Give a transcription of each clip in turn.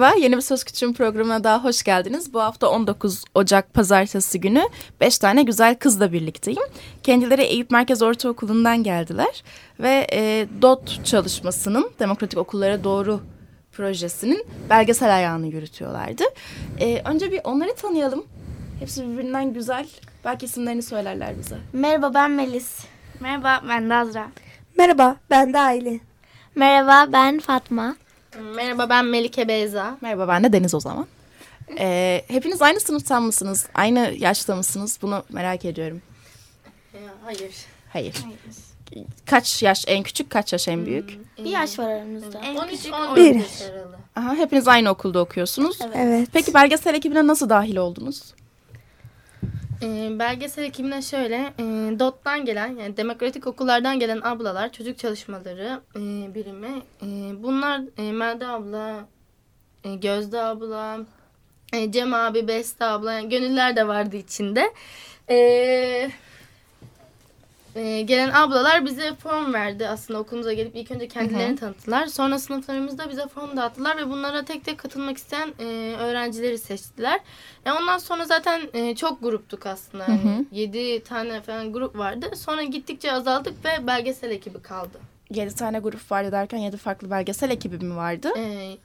Merhaba, yeni bir Söz Küçüğün programına daha hoş geldiniz. Bu hafta 19 Ocak Pazartesi günü 5 tane güzel kızla birlikteyim. Kendileri Eyüp Merkez Ortaokulu'ndan geldiler ve e, DOT çalışmasının Demokratik Okullara Doğru projesinin belgesel ayağını yürütüyorlardı. E, önce bir onları tanıyalım. Hepsi birbirinden güzel. Belki isimlerini söylerler bize. Merhaba ben Melis. Merhaba ben de Azra. Merhaba ben de Aile. Merhaba ben Fatma. Merhaba ben Melike Beyza. Merhaba ben de Deniz o zaman. Ee, hepiniz aynı sınıftan mısınız? Aynı yaşta mısınız? Bunu merak ediyorum. Hayır. Hayır. Kaç yaş en küçük, kaç yaş en büyük? Bir yaş var aramızda. En 13, küçük 11 11 yaş. Aha, hepiniz aynı okulda okuyorsunuz. Evet. Peki belgesel ekibine nasıl dahil oldunuz? Ee, belgesel ekibine şöyle e, DOT'tan gelen yani demokratik okullardan gelen ablalar çocuk çalışmaları e, birimi. E, bunlar e, Melda abla, e, Gözde abla, e, Cem abi, Beste abla yani gönüller de vardı içinde. Eee Ee, gelen ablalar bize form verdi aslında okulumuza gelip ilk önce kendilerini tanıttılar. Sonra sınıflarımızda bize form dağıttılar ve bunlara tek tek katılmak isteyen e, öğrencileri seçtiler. E, ondan sonra zaten e, çok gruptuk aslında. Hı hı. Yani 7 tane falan grup vardı. Sonra gittikçe azaldık ve belgesel ekibi kaldı. Yedi tane grup vardı derken yedi farklı belgesel ekibi mi vardı? E,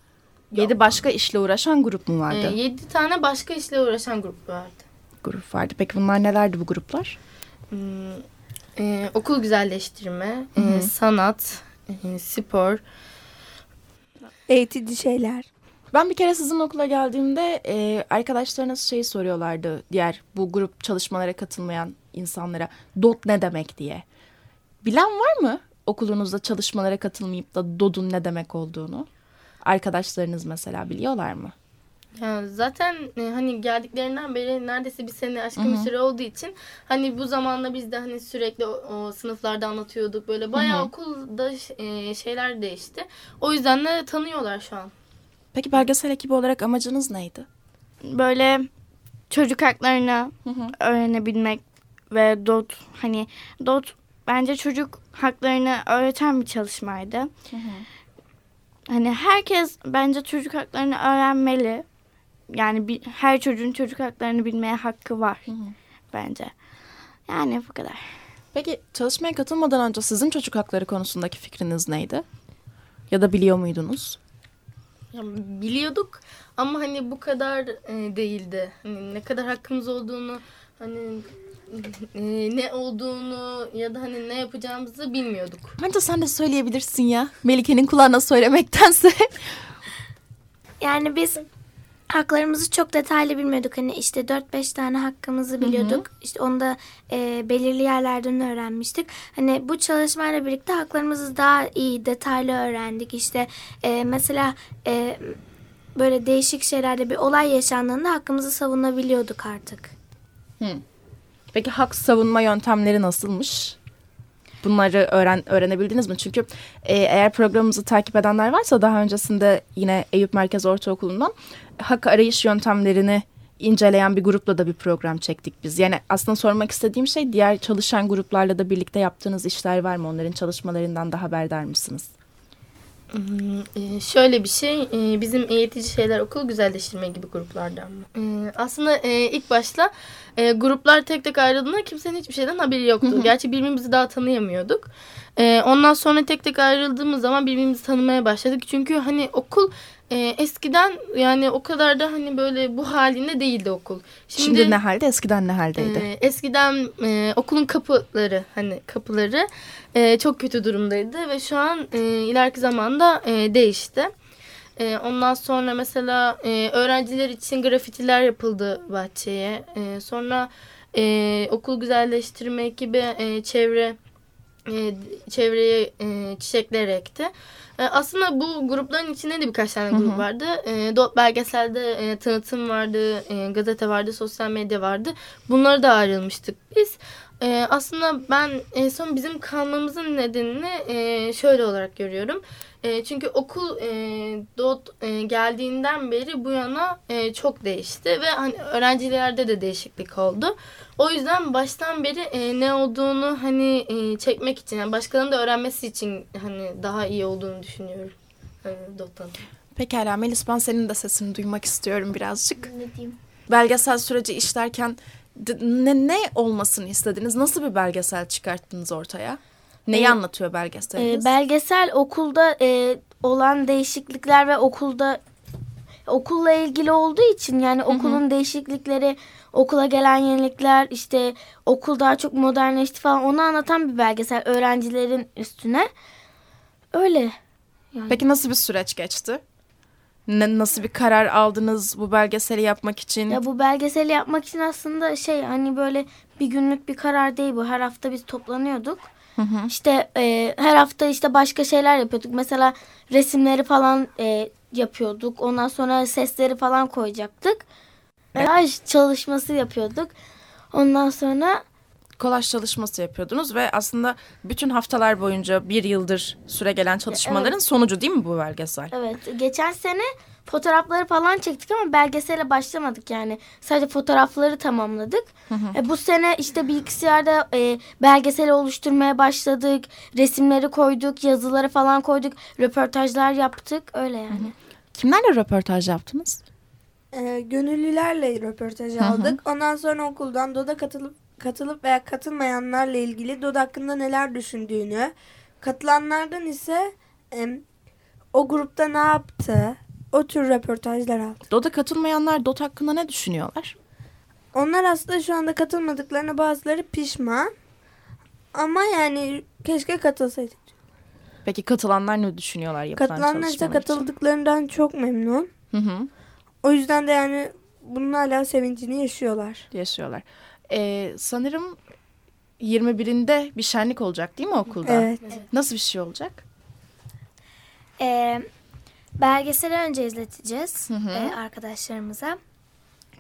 Yedi başka işle uğraşan grup mu vardı? 7 tane başka işle uğraşan grup vardı. Grup vardı. Peki bunlar nelerdi bu gruplar? Hmm, e, okul güzelleştirme, Hı hı. e, sanat, e, spor, Eğitici şeyler. Ben bir kere sizin okula geldiğimde e, arkadaşlarınız şeyi soruyorlardı. Diğer bu grup çalışmalara katılmayan insanlara DOT ne demek diye. Bilen var mı okulunuzda çalışmalara katılmayıp da DOD'un ne demek olduğunu? Arkadaşlarınız mesela biliyorlar mı? Ya zaten e, hani geldiklerinden beri neredeyse bir sene aşkın bir süre olduğu için hani bu zamanla biz de hani sürekli o, o sınıflarda anlatıyorduk böyle bayağı Hı hı. okulda e, şeyler değişti. O yüzden de tanıyorlar şu an. Peki belgesel ekibi olarak amacınız neydi? böyle çocuk haklarını Hı hı. öğrenebilmek ve DOT hani DOT bence çocuk haklarını öğreten bir çalışmaydı. Hani herkes bence çocuk haklarını öğrenmeli. Yani bir, her çocuğun çocuk haklarını bilmeye hakkı var Hı hı. bence. Yani bu kadar. Peki çalışmaya katılmadan önce sizin çocuk hakları konusundaki fikriniz neydi? Ya da biliyor muydunuz? Ya, biliyorduk ama hani bu kadar e, değildi. Hani ne kadar hakkımız olduğunu hani e, ne olduğunu ya da hani ne yapacağımızı bilmiyorduk. Bence sen de söyleyebilirsin ya. Melike'nin kulağına söylemektense. Yani biz haklarımızı çok detaylı bilmiyorduk. Hani işte 4-5 tane hakkımızı biliyorduk. İşte onu da e, belirli yerlerden öğrenmiştik. Hani bu çalışmayla birlikte haklarımızı daha iyi detaylı öğrendik. İşte e, mesela e, böyle değişik şeylerde bir olay yaşandığında hakkımızı savunabiliyorduk artık. Peki hak savunma yöntemleri nasılmış? Bunları öğren öğrenebildiniz mi? Çünkü e, eğer programımızı takip edenler varsa daha öncesinde yine Eyüp Merkez Ortaokulu'ndan hak arayış yöntemlerini inceleyen bir grupla da bir program çektik biz. Yani aslında sormak istediğim şey diğer çalışan gruplarla da birlikte yaptığınız işler var mı? Onların çalışmalarından da haberdar mısınız? Hmm, e, şöyle bir şey, e, bizim eğitici şeyler okul güzelleştirme gibi gruplardan mı? E, aslında ilk başta gruplar tek tek ayrıldığında kimsenin hiçbir şeyden haberi yoktu. Gerçi birbirimizi daha tanıyamıyorduk. Ondan sonra tek tek ayrıldığımız zaman birbirimizi tanımaya başladık. Çünkü hani okul e, eskiden yani o kadar da hani böyle bu halinde değildi okul. Şimdi, ne halde eskiden ne haldeydi? ee, eskiden e, okulun kapıları hani kapıları e, çok kötü durumdaydı ve şu an e, ileriki zamanda e, değişti. E, ondan sonra mesela e, öğrenciler için grafitiler yapıldı bahçeye. E, sonra e, okul güzelleştirme ekibi e, çevre e, çevreye e, çiçekler ekti. E, aslında bu grupların içinde de birkaç tane grup vardı. E, Dot belgeselde e, tanıtım vardı, e, gazete vardı, sosyal medya vardı. Bunlara da ayrılmıştık biz. E, aslında ben en son bizim kalmamızın nedenini e, şöyle olarak görüyorum. E, çünkü okul e, DOT e, geldiğinden beri bu yana e, çok değişti ve hani öğrencilerde de değişiklik oldu. O yüzden baştan beri e, ne olduğunu hani e, çekmek için, yani başkalarının da öğrenmesi için hani daha iyi olduğunu düşünüyorum. E, DOT'tan. Pekala Melis ben senin de sesini duymak istiyorum birazcık. Ne diyeyim? Belgesel süreci işlerken ne, ne olmasını istediniz? Nasıl bir belgesel çıkarttınız ortaya? Neyi Ee, anlatıyor belgeseliniz? Ee, belgesel okulda e, olan değişiklikler ve okulda okulla ilgili olduğu için yani okulun değişiklikleri, okula gelen yenilikler, işte okul daha çok modernleşti falan onu anlatan bir belgesel öğrencilerin üstüne. Öyle. Peki nasıl bir süreç geçti? Ne, nasıl bir karar aldınız bu belgeseli yapmak için? Ya bu belgeseli yapmak için aslında şey hani böyle bir günlük bir karar değil bu. Her hafta biz toplanıyorduk. İşte e, her hafta işte başka şeyler yapıyorduk. Mesela resimleri falan e, yapıyorduk. Ondan sonra sesleri falan koyacaktık. Kolaj çalışması yapıyorduk. Ondan sonra kolaj çalışması yapıyordunuz ve aslında bütün haftalar boyunca bir yıldır süre gelen çalışmaların sonucu değil mi bu belgesel? evet geçen sene fotoğrafları falan çektik ama belgesele başlamadık yani. Sadece fotoğrafları tamamladık. E, bu sene işte bilgisayarda e, belgeseli oluşturmaya başladık. Resimleri koyduk, yazıları falan koyduk. Röportajlar yaptık. Öyle yani. Kimlerle röportaj yaptınız? Ee, gönüllülerle röportaj aldık. Ondan sonra okuldan DOD'a katılıp katılıp veya katılmayanlarla ilgili DOD hakkında neler düşündüğünü, katılanlardan ise em, o grupta ne yaptı, o tür röportajlar aldık. DOD'a katılmayanlar DOT hakkında ne düşünüyorlar? Onlar aslında şu anda katılmadıklarına bazıları pişman. Ama yani keşke katılsaydık. Peki katılanlar ne düşünüyorlar yapılan Katılanlar ise çalışmalar için? katıldıklarından çok memnun. Hı hı. O yüzden de yani bunun hala sevincini yaşıyorlar. yaşıyorlar. Ee, sanırım 21'inde bir şenlik olacak değil mi okulda? Evet. Nasıl bir şey olacak? Ee, belgeseli önce izleteceğiz Hı hı. e, arkadaşlarımıza.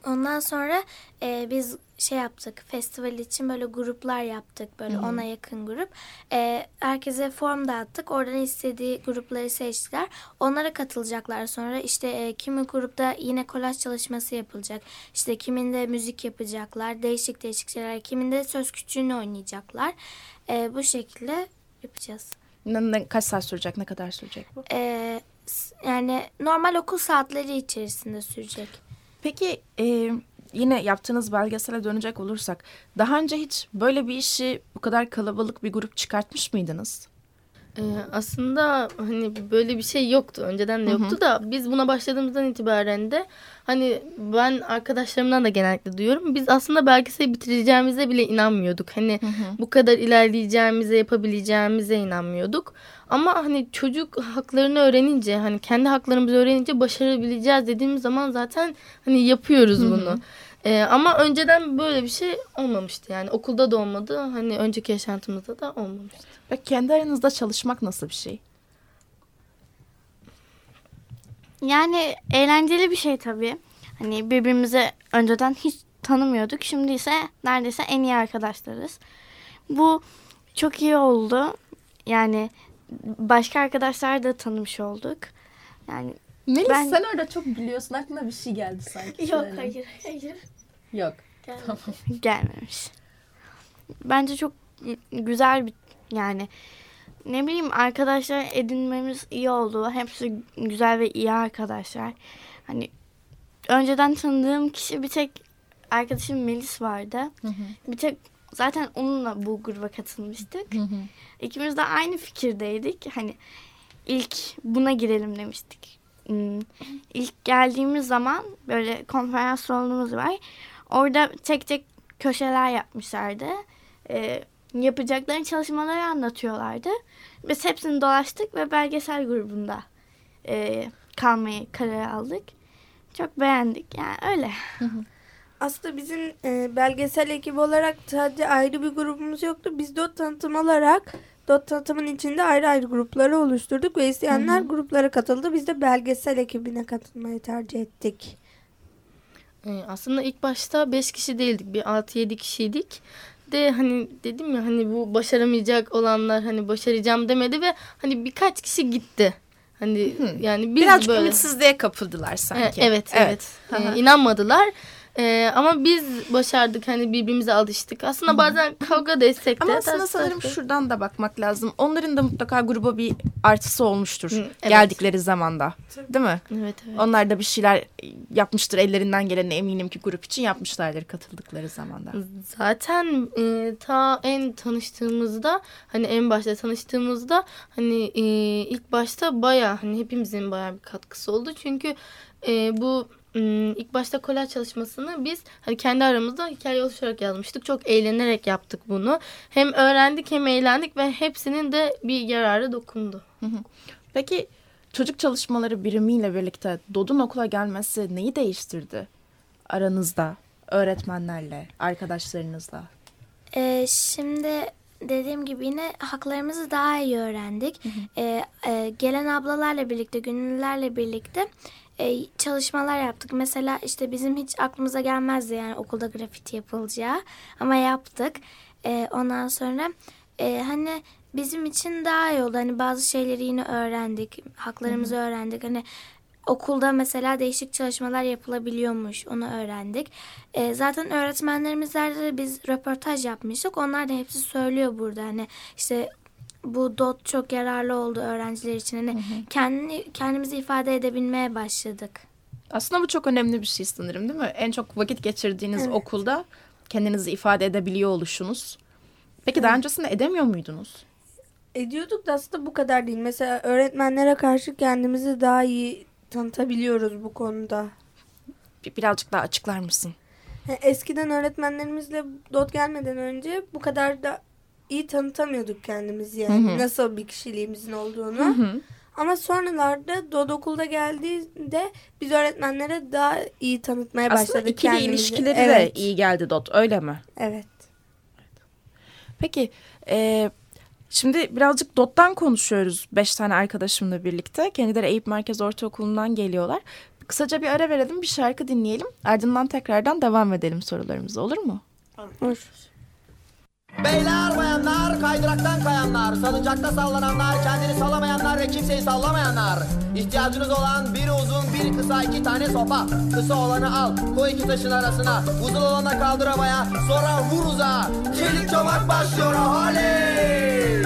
Ondan sonra e, biz şey yaptık festival için böyle gruplar yaptık böyle ona yakın grup. E, herkese form dağıttık oradan istediği grupları seçtiler. Onlara katılacaklar sonra işte e, kimi grupta yine kolaj çalışması yapılacak. İşte kiminde müzik yapacaklar değişik değişik şeyler kiminde söz küçüğünü oynayacaklar. E, bu şekilde yapacağız. Ne, ne- kaç saat sürecek? Ne kadar sürecek bu? S- yani normal okul saatleri içerisinde sürecek. Peki e, yine yaptığınız belgesele dönecek olursak daha önce hiç böyle bir işi bu kadar kalabalık bir grup çıkartmış mıydınız? Ee, aslında hani böyle bir şey yoktu. Önceden de yoktu da biz buna başladığımızdan itibaren de hani ben arkadaşlarımdan da genellikle duyuyorum. Biz aslında belgeseli bitireceğimize bile inanmıyorduk. Hani bu kadar ilerleyeceğimize, yapabileceğimize inanmıyorduk. Ama hani çocuk haklarını öğrenince, hani kendi haklarımızı öğrenince başarabileceğiz dediğimiz zaman zaten hani yapıyoruz bunu. Ee, ama önceden böyle bir şey olmamıştı yani okulda da olmadı hani önceki yaşantımızda da olmamıştı. Ve kendi aranızda çalışmak nasıl bir şey? Yani eğlenceli bir şey tabii. Hani birbirimizi önceden hiç tanımıyorduk. Şimdi ise neredeyse en iyi arkadaşlarız. Bu çok iyi oldu. Yani başka arkadaşlar da tanımış olduk. Yani Melis Ben- sen orada çok gülüyorsun. Aklına bir şey geldi sanki. Söyle. hayır hayır. Yok. gelmemiş. Bence çok güzel bir yani ne bileyim arkadaşlar edinmemiz iyi oldu. Hepsi güzel ve iyi arkadaşlar. Hani önceden tanıdığım kişi bir tek arkadaşım Melis vardı. Bir tek zaten onunla bu gruba katılmıştık. İkimiz de aynı fikirdeydik. Hani ilk buna girelim demiştik. Hmm, İlk geldiğimiz zaman böyle konferans salonumuz var. Orada tek tek köşeler yapmışlardı. Ee, yapacakları çalışmaları anlatıyorlardı. Biz hepsini dolaştık ve belgesel grubunda e, kalmayı karar aldık. Çok beğendik yani öyle. Aslında bizim e, belgesel ekibi olarak sadece ayrı bir grubumuz yoktu. Biz o tanıtım olarak Dot tanıtımın içinde ayrı ayrı grupları oluşturduk ve isteyenler gruplara katıldı. Biz de belgesel ekibine katılmayı tercih ettik. Ee, aslında ilk başta 5 kişi değildik. Bir 6-7 kişiydik. De hani dedim ya hani bu başaramayacak olanlar hani başaracağım demedi ve hani birkaç kişi gitti. Hani yani biz Birazcık böyle ümitsizliğe kapıldılar sanki. E, Evet, evet. Hı hı. Ee, inanmadılar. Ee, ama biz başardık hani birbirimize alıştık. Aslında bazen kavga da etsek de. Ama aslında ters sanırım şuradan da bakmak lazım. Onların da mutlaka gruba bir artısı olmuştur. Hı, evet. Geldikleri zamanda. Değil mi? Evet, evet. Onlar da bir şeyler yapmıştır. Ellerinden geleni eminim ki grup için yapmışlardır katıldıkları zamanda. Zaten e, ta en tanıştığımızda hani en başta tanıştığımızda hani e, ilk başta baya hani hepimizin baya bir katkısı oldu. Çünkü e, bu m, ilk başta kolaj çalışmasını biz hani kendi aramızda hikaye oluşarak yazmıştık. Çok eğlenerek yaptık bunu. Hem öğrendik hem eğlendik ve hepsinin de bir yararı dokundu. Peki çocuk çalışmaları birimiyle birlikte Dod'un okula gelmesi neyi değiştirdi? Aranızda, öğretmenlerle, arkadaşlarınızla. Ee, şimdi dediğim gibi yine haklarımızı daha iyi öğrendik. Ee, e, gelen ablalarla birlikte, gönüllülerle birlikte e, çalışmalar yaptık. Mesela işte bizim hiç aklımıza gelmezdi yani okulda grafiti yapılacağı ama yaptık. Ee, ondan sonra e, hani bizim için daha iyi oldu. Hani bazı şeyleri yine öğrendik, haklarımızı öğrendik. Hani okulda mesela değişik çalışmalar yapılabiliyormuş. Onu öğrendik. Ee, zaten öğretmenlerimizle de biz röportaj yapmıştık. Onlar da hepsi söylüyor burada. Hani işte bu dot çok yararlı oldu öğrenciler için. Hani kendini, kendimizi ifade edebilmeye başladık. Aslında bu çok önemli bir şey sanırım değil mi? En çok vakit geçirdiğiniz okulda kendinizi ifade edebiliyor oluşunuz. Peki daha öncesinde edemiyor muydunuz? Ediyorduk da aslında bu kadar değil. Mesela öğretmenlere karşı kendimizi daha iyi tanıtabiliyoruz bu konuda. Bir- Birazcık daha açıklar mısın? Ha, Eskiden öğretmenlerimizle dot gelmeden önce bu kadar da iyi tanıtamıyorduk kendimizi yani. Hı hı. Nasıl bir kişiliğimizin olduğunu. Ama sonralarda Dod okulda geldiğinde biz öğretmenlere daha iyi tanıtmaya başladık Aslında ikili kendimizi. ilişkileri evet. de iyi geldi Dot öyle mi? Evet. Peki e, şimdi birazcık Dot'tan konuşuyoruz. Beş tane arkadaşımla birlikte. Kendileri Eyüp Merkez Ortaokulu'ndan geliyorlar. Kısaca bir ara verelim bir şarkı dinleyelim. Ardından tekrardan devam edelim sorularımıza olur mu? Hoş. Beyler bayanlar, kaydıraktan kayanlar, salıncakta sallananlar, kendini sallamayanlar ve kimseyi sallamayanlar. İhtiyacınız olan biri uzun, biri kısa iki tane sopa. Kısa olanı al, koy iki taşın arasına. Uzun olanı kaldır havaya, sonra vur uzağa. Çelik çomak başlıyor oley!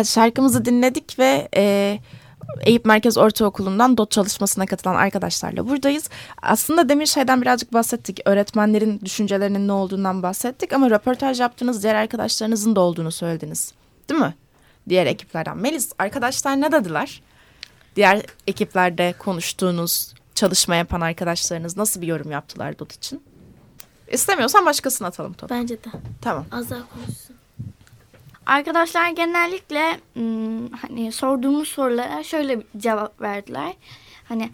Evet şarkımızı dinledik ve e, Eyüp Merkez Ortaokulu'ndan DOT çalışmasına katılan arkadaşlarla buradayız. Aslında demin şeyden birazcık bahsettik. Öğretmenlerin düşüncelerinin ne olduğundan bahsettik ama röportaj yaptığınız diğer arkadaşlarınızın da olduğunu söylediniz. Değil mi? Diğer ekiplerden. Melis arkadaşlar ne dediler? Diğer ekiplerde konuştuğunuz, çalışma yapan arkadaşlarınız nasıl bir yorum yaptılar DOT için? İstemiyorsan başkasına atalım topu. Bence de. Tamam. Az daha konuşsun. Arkadaşlar genellikle ım, hani sorduğumuz sorulara şöyle bir cevap verdiler. Hani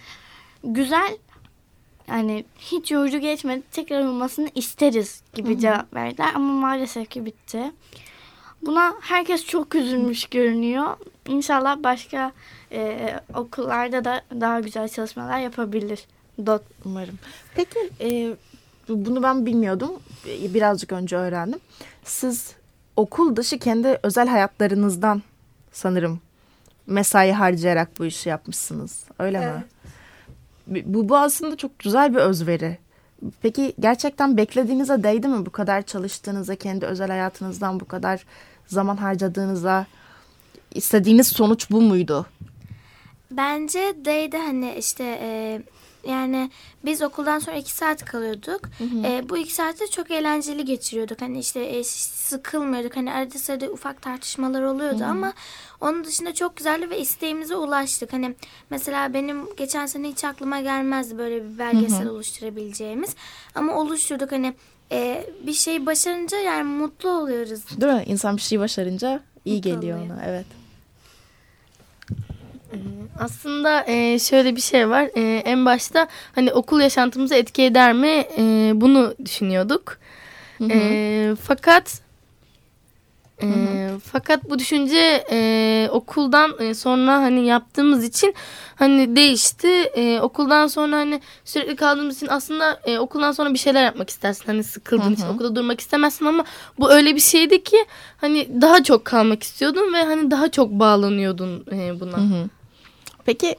güzel hani hiç yorucu geçmedi tekrar olmasını isteriz gibi cevap verdiler ama maalesef ki bitti. Buna herkes çok üzülmüş görünüyor. İnşallah başka e, okullarda da daha güzel çalışmalar yapabilir. Dot umarım. Peki e, bunu ben bilmiyordum. Birazcık önce öğrendim. Siz okul dışı kendi özel hayatlarınızdan sanırım mesai harcayarak bu işi yapmışsınız. Öyle mi? Bu, bu aslında çok güzel bir özveri. Peki gerçekten beklediğinize değdi mi bu kadar çalıştığınıza, kendi özel hayatınızdan bu kadar zaman harcadığınıza? istediğiniz sonuç bu muydu? Bence değdi hani işte e, yani biz okuldan sonra iki saat kalıyorduk. E, bu iki saatte çok eğlenceli geçiriyorduk. Hani işte e, sıkılmıyorduk. Hani arada sırada ufak tartışmalar oluyordu ama onun dışında çok güzeldi ve isteğimize ulaştık. Hani mesela benim geçen sene hiç aklıma gelmezdi böyle bir belgesel oluşturabileceğimiz. Ama oluşturduk hani e, bir şey başarınca yani mutlu oluyoruz. Değil mi? İnsan bir şey başarınca iyi Mutlu geliyor oluyor. ona. Evet. Aslında e, şöyle bir şey var. E, en başta hani okul yaşantımıza etki eder mi? E, bunu düşünüyorduk. E, fakat e, fakat bu düşünce e, okuldan e, sonra hani yaptığımız için hani değişti. E, okuldan sonra hani sürekli kaldığımız için aslında e, okuldan sonra bir şeyler yapmak istersin. Hani sıkıldığın için okulda durmak istemezsin ama bu öyle bir şeydi ki hani daha çok kalmak istiyordun ve hani daha çok bağlanıyordun e, buna. Peki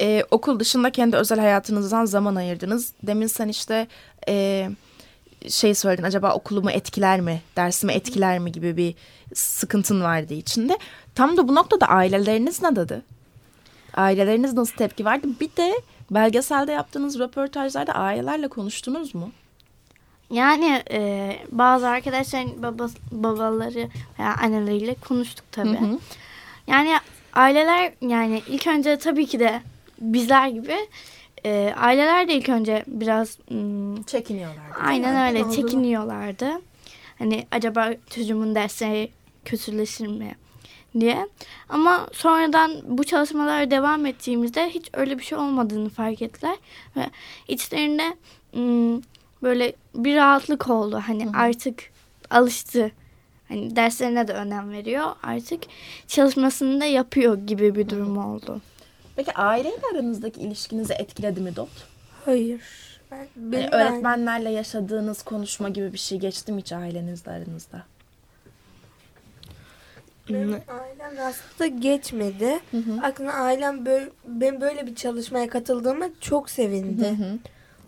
e, okul dışında kendi özel hayatınızdan zaman ayırdınız. Demin sen işte e, şey söyledin acaba okulumu etkiler mi, dersimi etkiler mi gibi bir sıkıntın vardı içinde. Tam da bu noktada aileleriniz ne dedi? Aileleriniz nasıl tepki verdi? Bir de belgeselde yaptığınız röportajlarda ailelerle konuştunuz mu? Yani e, bazı arkadaşların baba, babaları veya anneleriyle konuştuk tabii. Yani aileler yani ilk önce tabii ki de bizler gibi e, aileler de ilk önce biraz mm, Çekiniyorlar. aynen öyle çekiniyorlardı. Hani acaba çocuğumun dersleri kötüleşir mi diye. Ama sonradan bu çalışmalara devam ettiğimizde hiç öyle bir şey olmadığını fark ettiler. Ve içlerinde mm, böyle bir rahatlık oldu. Hani artık alıştı. Hani derslerine de önem veriyor. Artık çalışmasını da yapıyor gibi bir durum oldu. Peki aileyle aranızdaki ilişkinizi etkiledi mi Dot? Hayır. Ben, Yani benim öğretmenlerle yaşadığınız konuşma gibi bir şey geçti mi hiç ailenizle aranızda? Benim ailem aslında geçmedi. Aklına ailem böyle, ben böyle bir çalışmaya katıldığıma çok sevindi.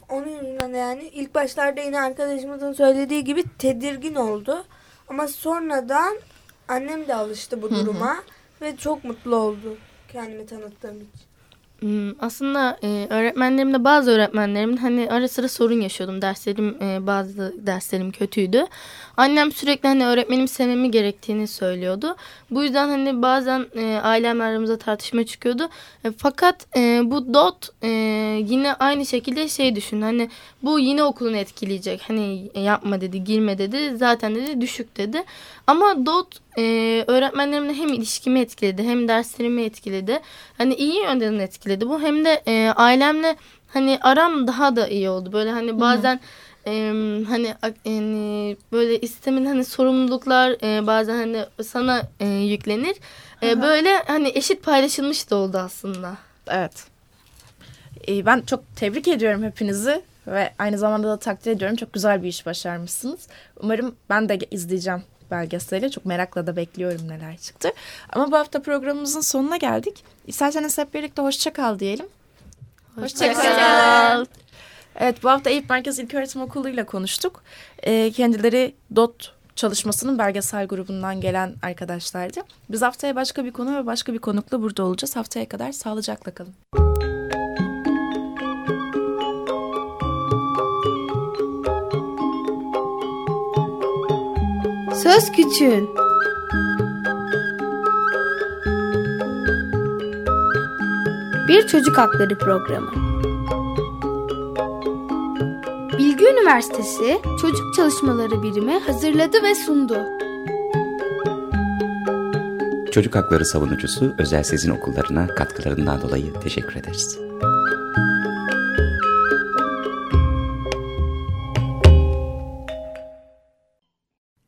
Onun yüzünden yani ilk başlarda yine arkadaşımızın söylediği gibi tedirgin oldu. Ama sonradan annem de alıştı bu duruma ve çok mutlu oldu kendimi tanıttığım için. Hmm, Aslında e, öğretmenlerimde bazı öğretmenlerimin hani ara sıra sorun yaşıyordum. Derslerim e, bazı derslerim kötüydü. annem sürekli hani öğretmenim sevmemi gerektiğini söylüyordu. Bu yüzden hani bazen e, ailemle aramızda tartışma çıkıyordu. E, fakat e, bu dot e, yine aynı şekilde şey düşün. Hani bu yine okulunu etkileyecek. Hani yapma dedi, girme dedi. Zaten dedi düşük dedi. Ama dot e, öğretmenlerimle hem ilişkimi etkiledi hem derslerimi etkiledi. Hani iyi yönden etkiledi bu. Hem de e, ailemle hani aram daha da iyi oldu. Böyle hani bazen e, hani yani böyle istemin hani sorumluluklar e, bazen hani sana e, yüklenir. E, böyle hani eşit paylaşılmış da oldu aslında. Evet. Ee, ben çok tebrik ediyorum hepinizi ve aynı zamanda da takdir ediyorum. Çok güzel bir iş başarmışsınız. Umarım ben de izleyeceğim belgeseli. Çok merakla da bekliyorum neler çıktı. Ama bu hafta programımızın sonuna geldik. İsterseniz hep birlikte hoşça kal diyelim. Hoşça kal. Evet bu hafta Eyüp Merkez İlköğretim Okulu ile konuştuk. Ee, kendileri DOT çalışmasının belgesel grubundan gelen arkadaşlardı. Biz haftaya başka bir konu ve başka bir konukla burada olacağız. Haftaya kadar sağlıcakla kalın. Söz Küçüğün Bir Çocuk Hakları Programı Bilgi Üniversitesi Çocuk Çalışmaları Birimi hazırladı ve sundu. Çocuk hakları savunucusu Özel Sezin Okullarına katkılarından dolayı teşekkür ederiz.